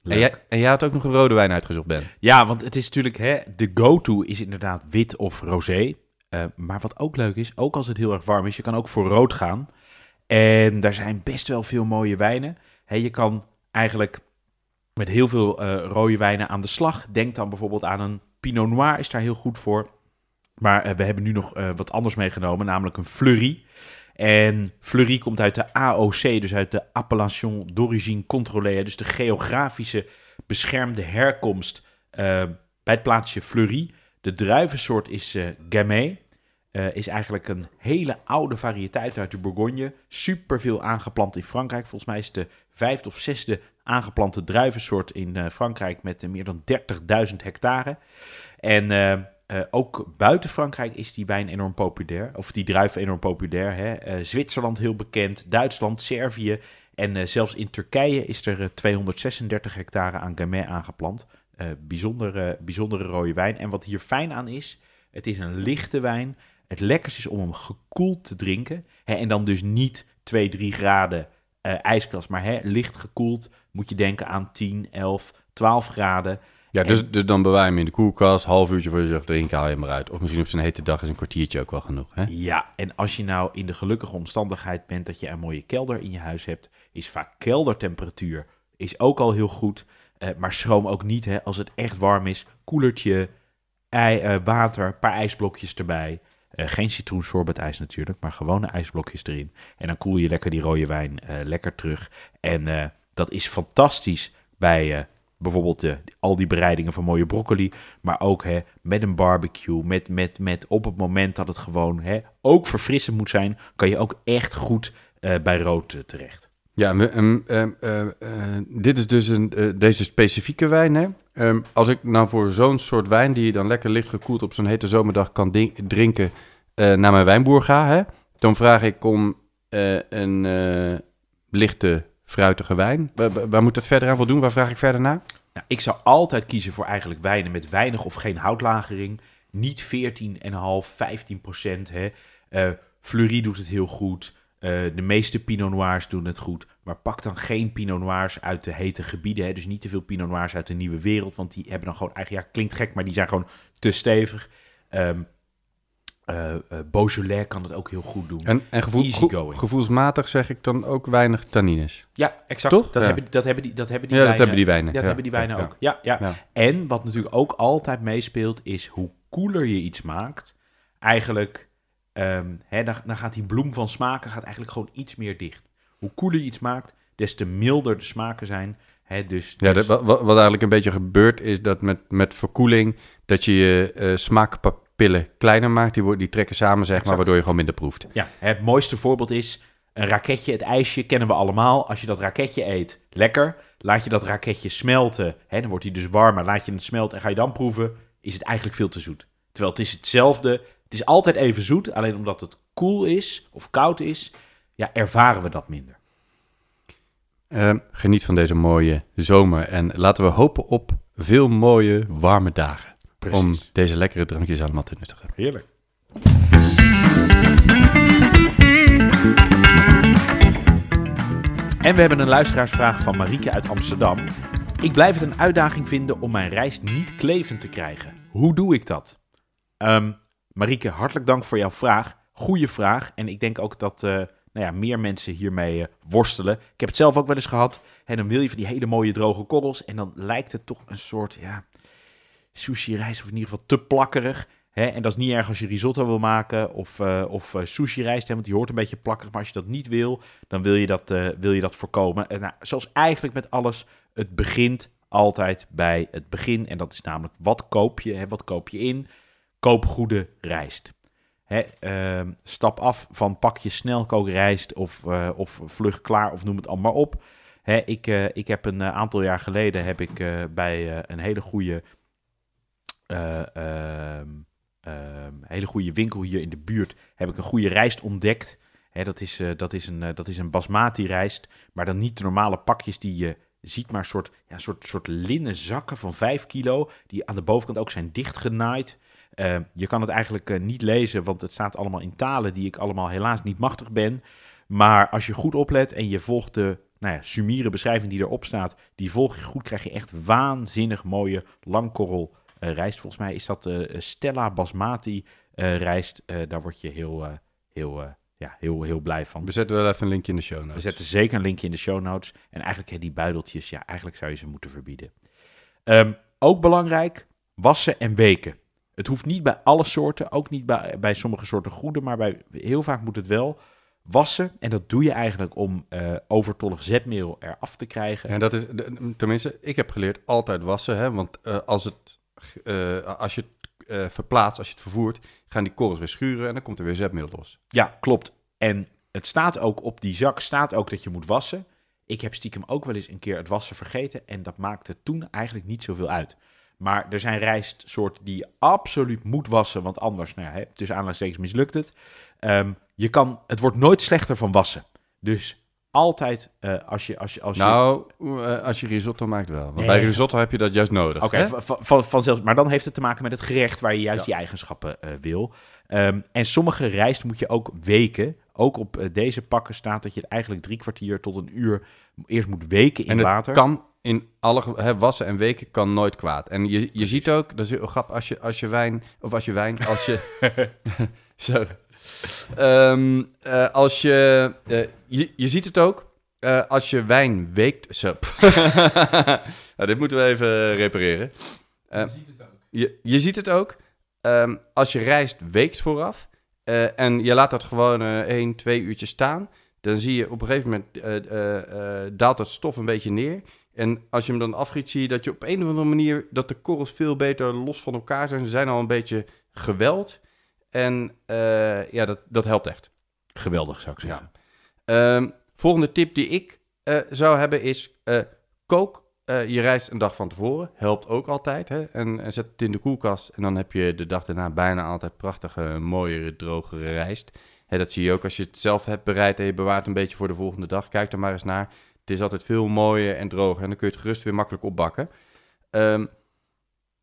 En jij, en jij had ook nog een rode wijn uitgezocht, Ben. Ja, want het is natuurlijk, hè, de go-to is inderdaad wit of rosé. Maar wat ook leuk is, ook als het heel erg warm is, je kan ook voor rood gaan. En daar zijn best wel veel mooie wijnen. Hè, je kan eigenlijk met heel veel rode wijnen aan de slag. Denk dan bijvoorbeeld aan een Pinot Noir, is daar heel goed voor. Maar eh, we hebben nu nog eh, wat anders meegenomen, namelijk een Fleury. En Fleury komt uit de AOC, dus uit de Appellation d'Origine Contrôlée. Dus de geografische beschermde herkomst eh, bij het plaatsje Fleury. De druivensoort is eh Gamay. Is eigenlijk een hele oude variëteit uit de Bourgogne. Super veel aangeplant in Frankrijk. Volgens mij is het de vijfde of zesde aangeplante druivensoort in Frankrijk met meer dan 30.000 hectare. En eh, ook buiten Frankrijk is die wijn enorm populair. Of die druif enorm populair. Hè? Eh, Zwitserland heel bekend, Duitsland, Servië. En eh, zelfs in Turkije is er eh, 236 hectare aan Gamay aangeplant. Bijzondere, bijzondere rode wijn. En wat hier fijn aan is, het is een lichte wijn. Het lekkerste is om hem gekoeld te drinken. Hè, en dan dus niet 2, 3 graden ijskast, maar hè, licht gekoeld. Moet je denken aan 10, 11, 12 graden. Ja, En- dus, dus dan bewaar je hem in de koelkast. Half uurtje voor je zegt, drinken, haal je hem eruit. Of misschien op zo'n hete dag is een kwartiertje ook wel genoeg. Hè? Ja, en als je nou in de gelukkige omstandigheid bent dat je een mooie kelder in je huis hebt, is vaak keldertemperatuur is ook al heel goed. Eh, maar schroom ook niet hè, als het echt warm is. Koelertje, ei, eh, water, een paar ijsblokjes erbij. Eh, geen citroensorbetijs natuurlijk, maar gewone ijsblokjes erin. En dan koel je lekker die rode wijn lekker terug. En dat is fantastisch bij bijvoorbeeld de, al die bereidingen van mooie broccoli. Maar ook hè, met een barbecue, met, met, met op het moment dat het gewoon hè, ook verfrissend moet zijn, kan je ook echt goed eh, bij rood eh, terecht. Ja, eh, eh, dit is dus een, eh, deze specifieke wijn. Hè? Ehm, als ik nou voor zo'n soort wijn, die je dan lekker licht gekoeld op zo'n hete zomerdag kan drinken, eh, naar mijn wijnboer ga, hè? dan vraag ik om eh, een eh, lichte, fruitige wijn. Waar, moet dat verder aan voldoen? Waar vraag ik verder naar? Nou, ik zou altijd kiezen voor eigenlijk wijnen met weinig of geen houtlagering. Niet 14,5, 15 procent. Hè. Eh, Fleury doet het heel goed. Eh, de meeste Pinot Noirs doen het goed. Maar pak dan geen Pinot Noirs uit de hete gebieden. Hè. Dus niet te veel Pinot Noirs uit de nieuwe wereld. Want die hebben dan gewoon eigenlijk, ja, klinkt gek, maar die zijn gewoon te stevig. Ehm eh, Beaujolais kan het ook heel goed doen. En, en gevoel, gevoelsmatig zeg ik dan ook weinig tannines. ja, exact. Toch? Dat, Ja. hebben, dat, hebben die, dat hebben die Ja, dat wijnen. hebben die wijnen. Dat ja. hebben die wijnen ook. Ja, ja. En wat natuurlijk ook altijd meespeelt, is hoe koeler je iets maakt, eigenlijk, ehm, hè, dan, dan gaat die bloem van smaken gaat eigenlijk gewoon iets meer dicht. Hoe koeler je iets maakt, des te milder de smaken zijn. Hè, dus, Ja, dus- dat, wat, wat eigenlijk een beetje gebeurt is dat met, met verkoeling dat je je eh, smaakpapillen kleiner maakt. Die, die trekken samen, zeg maar, waardoor je gewoon minder proeft. ja, het mooiste voorbeeld is een raketje, het ijsje, kennen we allemaal. Als je dat raketje eet, lekker. Laat je dat raketje smelten, hè, dan wordt hij dus warmer. Laat je het smelten en ga je dan proeven, is het eigenlijk veel te zoet. Terwijl het is hetzelfde, het is altijd even zoet, alleen omdat het koel is of koud is, ja, ervaren we dat minder. Ehm, geniet van deze mooie zomer en laten we hopen op veel mooie, warme dagen. Om deze lekkere drankjes allemaal te nuttigen. Heerlijk. En we hebben een luisteraarsvraag van Marieke uit Amsterdam. Ik blijf het een uitdaging vinden om mijn rijst niet klevend te krijgen. Hoe doe ik dat? Ehm Marieke, hartelijk dank voor jouw vraag. Goeie vraag. En ik denk ook dat eh, nou ja, meer mensen hiermee eh, worstelen. Ik heb het zelf ook wel eens gehad. En dan wil je van die hele mooie droge korrels. En dan lijkt het toch een soort ja, sushi-rijst, of in ieder geval te plakkerig. Hè? En dat is niet erg als je risotto wil maken of, eh, of eh, sushi-rijst, hè, want die hoort een beetje plakkerig. Maar als je dat niet wil, dan wil je dat, eh, wil je dat voorkomen. En, nou, zoals eigenlijk met alles, het begint altijd bij het begin. En dat is namelijk, wat koop je? Hè? Wat koop je in? Koop goede rijst. Hè, ehm, stap af van pakje snelkookrijst of, eh, of vlug klaar of noem het allemaal op. Hè, ik, ik heb een aantal jaar geleden heb ik bij een hele goede, hele goede winkel hier in de buurt heb ik een goede rijst ontdekt. Dat, is, eh, dat, is een, eh, dat is een basmati rijst, maar dan niet de normale pakjes die je ziet, maar soort, ja, soort, soort linnen zakken van 5 kilo, die aan de bovenkant ook zijn dichtgenaaid. Eh, je kan het eigenlijk eh, niet lezen, want het staat allemaal in talen die ik allemaal helaas niet machtig ben. Maar als je goed oplet en je volgt de nou ja, beschrijving die erop staat, die volg je goed, krijg je echt waanzinnig mooie langkorrel eh, rijst. Volgens mij is dat eh, Stella Basmati eh, rijst. Eh, daar word je heel, eh, heel, eh, ja, heel, heel blij van. We zetten wel even een linkje in de show notes. We zetten zeker een linkje in de show notes. En eigenlijk hè, die buideltjes, ja, eigenlijk zou je ze moeten verbieden. Ehm, ook belangrijk, wassen en weken. Het hoeft niet bij alle soorten, ook niet bij, bij sommige soorten groenten, maar bij, heel vaak moet het wel wassen. En dat doe je eigenlijk om eh, overtollig zetmeel eraf te krijgen. En dat is, tenminste, ik heb geleerd altijd wassen, hè, want eh, als, het, eh, als je het eh, verplaatst, als je het vervoert, gaan die korrels weer schuren en dan komt er weer zetmeel los. Ja, klopt. En het staat ook op die zak, staat ook dat je moet wassen. Ik heb stiekem ook wel eens een keer het wassen vergeten en dat maakte toen eigenlijk niet zoveel uit. Maar er zijn rijstsoorten die je absoluut moet wassen, want anders, nou ja, tussen aanhalingstekens mislukt het. Ehm, je kan, het wordt nooit slechter van wassen. Dus altijd eh, als je... Als je, als je Nou, eh, als je risotto maakt wel. Want Nee. bij risotto heb je dat juist nodig. Oké, hè? van. Maar dan heeft het te maken met het gerecht waar je juist Ja. die eigenschappen eh, wil. Ehm, en sommige rijst moet je ook weken. Ook op deze pakken staat dat je het eigenlijk drie kwartier tot een uur eerst moet weken in En het water. kan in alle hè, wassen en weken kan nooit kwaad. En je, je ziet ook, dat is heel grappig, als je, als je wijn, of als je wijn, als je... *laughs* *laughs* zo. Ehm, eh, als je, eh, je... Je ziet het ook, eh, als je wijn weekt... Zo. *laughs* nou, dit moeten we even repareren. Je, je ziet het ook. Ehm, als je rijst weekt vooraf en je laat dat gewoon eh 1, 2 uurtjes staan, dan zie je op een gegeven moment daalt dat stof een beetje neer. En als je hem dan afgiet, zie je dat je op een of andere manier dat de korrels veel beter los van elkaar zijn. Ze zijn al een beetje geweld. En eh, ja, dat, dat helpt echt. Geweldig, zou ik zeggen. Ehm, volgende tip die ik eh, zou hebben is: eh, kook je rijst een dag van tevoren. Helpt ook altijd. Hè? En, en zet het in de koelkast. En dan heb je de dag daarna bijna altijd prachtige, mooiere, drogere rijst. Hè, dat zie je ook als je het zelf hebt bereid en je bewaart een beetje voor de volgende dag. Kijk er maar eens naar. Het is altijd veel mooier en droger. En dan kun je het gerust weer makkelijk opbakken. Ehm,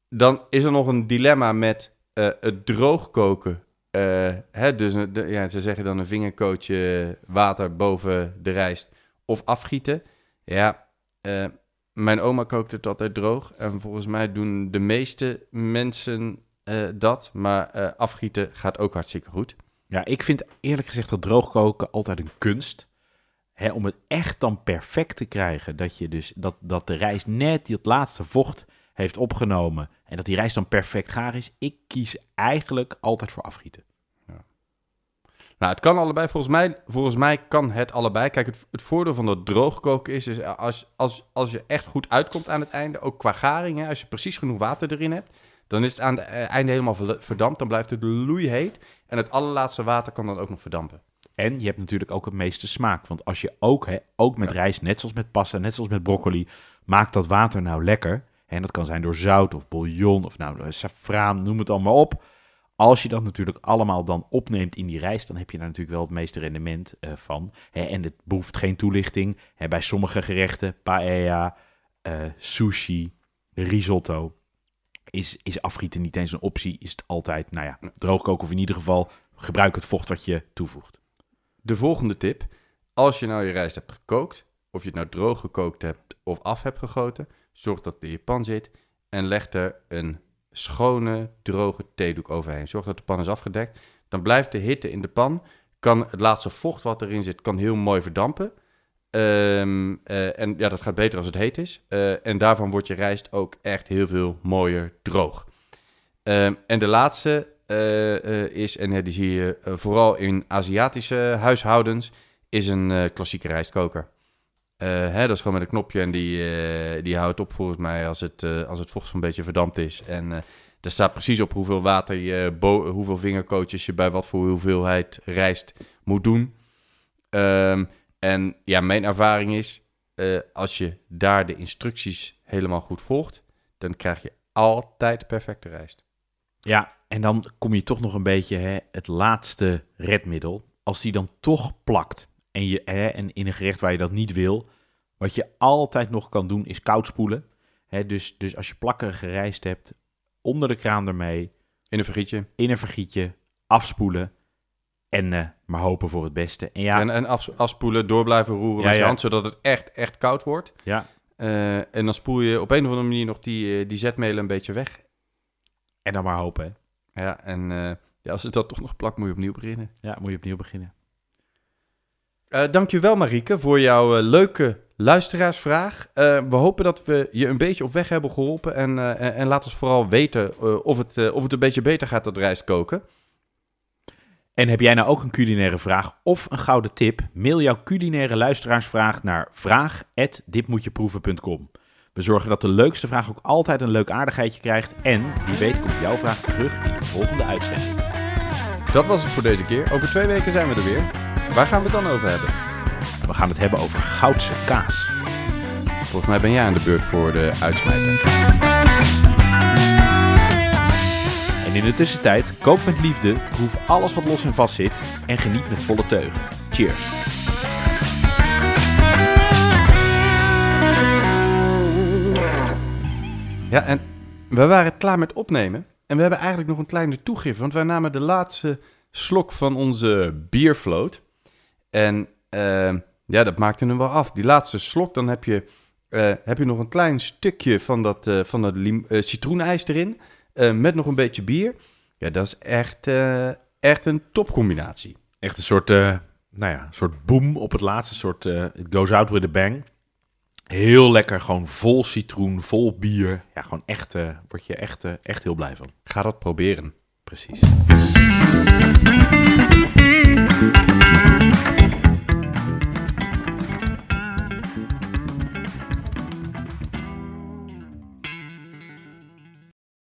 dan is er nog een dilemma met eh, het droog koken. Eh, hè, dus de, ja, ze zeggen dan een vingercootje water boven de rijst of afgieten. Ja, eh, mijn oma kookt het altijd droog. En volgens mij doen de meeste mensen dat. Maar afgieten gaat ook hartstikke goed. Ja, ik vind eerlijk gezegd dat droogkoken altijd een kunst. Hè, om het echt dan perfect te krijgen. Dat, je dus, dat, dat de rijst net die het laatste vocht heeft opgenomen. En dat die rijst dan perfect gaar is. Ik kies eigenlijk altijd voor afgieten. Nou, het kan allebei. Volgens mij, volgens mij kan het allebei. Kijk, het, het voordeel van dat droogkoken is, is als, als, als je echt goed uitkomt aan het einde, ook qua garing, hè, als je precies genoeg water erin hebt, dan is het aan het eh, einde helemaal verdampt. Dan blijft het loeiheet. En het allerlaatste water kan dan ook nog verdampen. En je hebt natuurlijk ook het meeste smaak. Want als je ook, hè, ook met Ja. rijst, net zoals met pasta, net zoals met broccoli, maakt dat water nou lekker. En dat kan zijn door zout of bouillon of nou, eh, saffraan, noem het allemaal op. Als je dat natuurlijk allemaal dan opneemt in die rijst, dan heb je daar natuurlijk wel het meeste rendement eh, van. Hè, en het behoeft geen toelichting. Hè, bij sommige gerechten, paella, eh, sushi, risotto, is, is afgieten niet eens een optie. Is het altijd, nou ja, droogkoken of in ieder geval gebruik het vocht wat je toevoegt. De volgende tip. Als je nou je rijst hebt gekookt, of je het nou droog gekookt hebt of af hebt gegoten, zorg dat je pan zit en leg er een schone, droge theedoek overheen. Zorg dat de pan is afgedekt. Dan blijft de hitte in de pan, kan het laatste vocht wat erin zit, kan heel mooi verdampen. Ehm, eh, en ja, dat gaat beter als het heet is. Eh, en daarvan wordt je rijst ook echt heel veel mooier droog. Ehm, en de laatste eh, is, en die zie je vooral in Aziatische huishoudens, is een klassieke rijstkoker. Eh, hè, dat is gewoon met een knopje en die, eh, die houdt op volgens mij als het, eh, als het vocht zo'n beetje verdampt is. En er staat precies op hoeveel water je, hoeveel vingerkootjes je bij wat voor hoeveelheid rijst moet doen. Ehm, en ja, mijn ervaring is, als je daar de instructies helemaal goed volgt, dan krijg je altijd perfecte rijst. Ja, en dan kom je toch nog een beetje hè, het laatste redmiddel. Als die dan toch plakt en, je, hè, en in een gerecht waar je dat niet wil, wat je altijd nog kan doen is koud spoelen. Hè, dus, dus als je plakkerige rijst hebt, onder de kraan ermee, In een vergietje. in een vergietje, afspoelen en eh, maar hopen voor het beste. En ja, En, en af, afspoelen, door blijven roeren Ja, met je ja. hand, zodat het echt, echt koud wordt. ja, Eh, en dan spoel je op een of andere manier nog die, eh, die zetmelen een beetje weg. en dan maar hopen. Hè. Ja, en ja, als het dan toch nog plakt, moet je opnieuw beginnen. Ja, moet je opnieuw beginnen. Eh dankjewel Marieke voor jouw eh, leuke luisteraarsvraag. Eh, we hopen dat we je een beetje op weg hebben geholpen. En, en, en laat ons vooral weten of, het, of het een beetje beter gaat, dat rijst koken. En heb jij nou ook een culinaire vraag of een gouden tip? Mail jouw culinaire luisteraarsvraag naar vraag@ditmoetjeproeven.com. We zorgen dat de leukste vraag ook altijd een leuk aardigheidje krijgt. En wie weet komt jouw vraag terug in de volgende uitzending. Dat was het voor deze keer. Over twee weken zijn we er weer. Waar gaan we het dan over hebben? We gaan het hebben over goudse kaas. Volgens mij ben jij aan de beurt voor de uitsmijter. En in de tussentijd, kook met liefde, proef alles wat los en vast zit en geniet met volle teugen. Cheers! Ja, en we waren klaar met opnemen. En we hebben eigenlijk nog een kleine toegift. Want wij namen de laatste slok van onze biervloot. En eh, ja, dat maakte hem wel af. Die laatste slok, dan heb je, eh, heb je nog een klein stukje van dat, eh, van dat eh, citroenijs erin. met nog een beetje bier. Ja, dat is echt, echt een topcombinatie. Echt een soort, nou ja, soort boom op het laatste, soort it goes out with a bang. Heel lekker, gewoon vol citroen, vol bier. Ja, gewoon echt, word je echt, echt heel blij van. Ga dat proberen. Precies.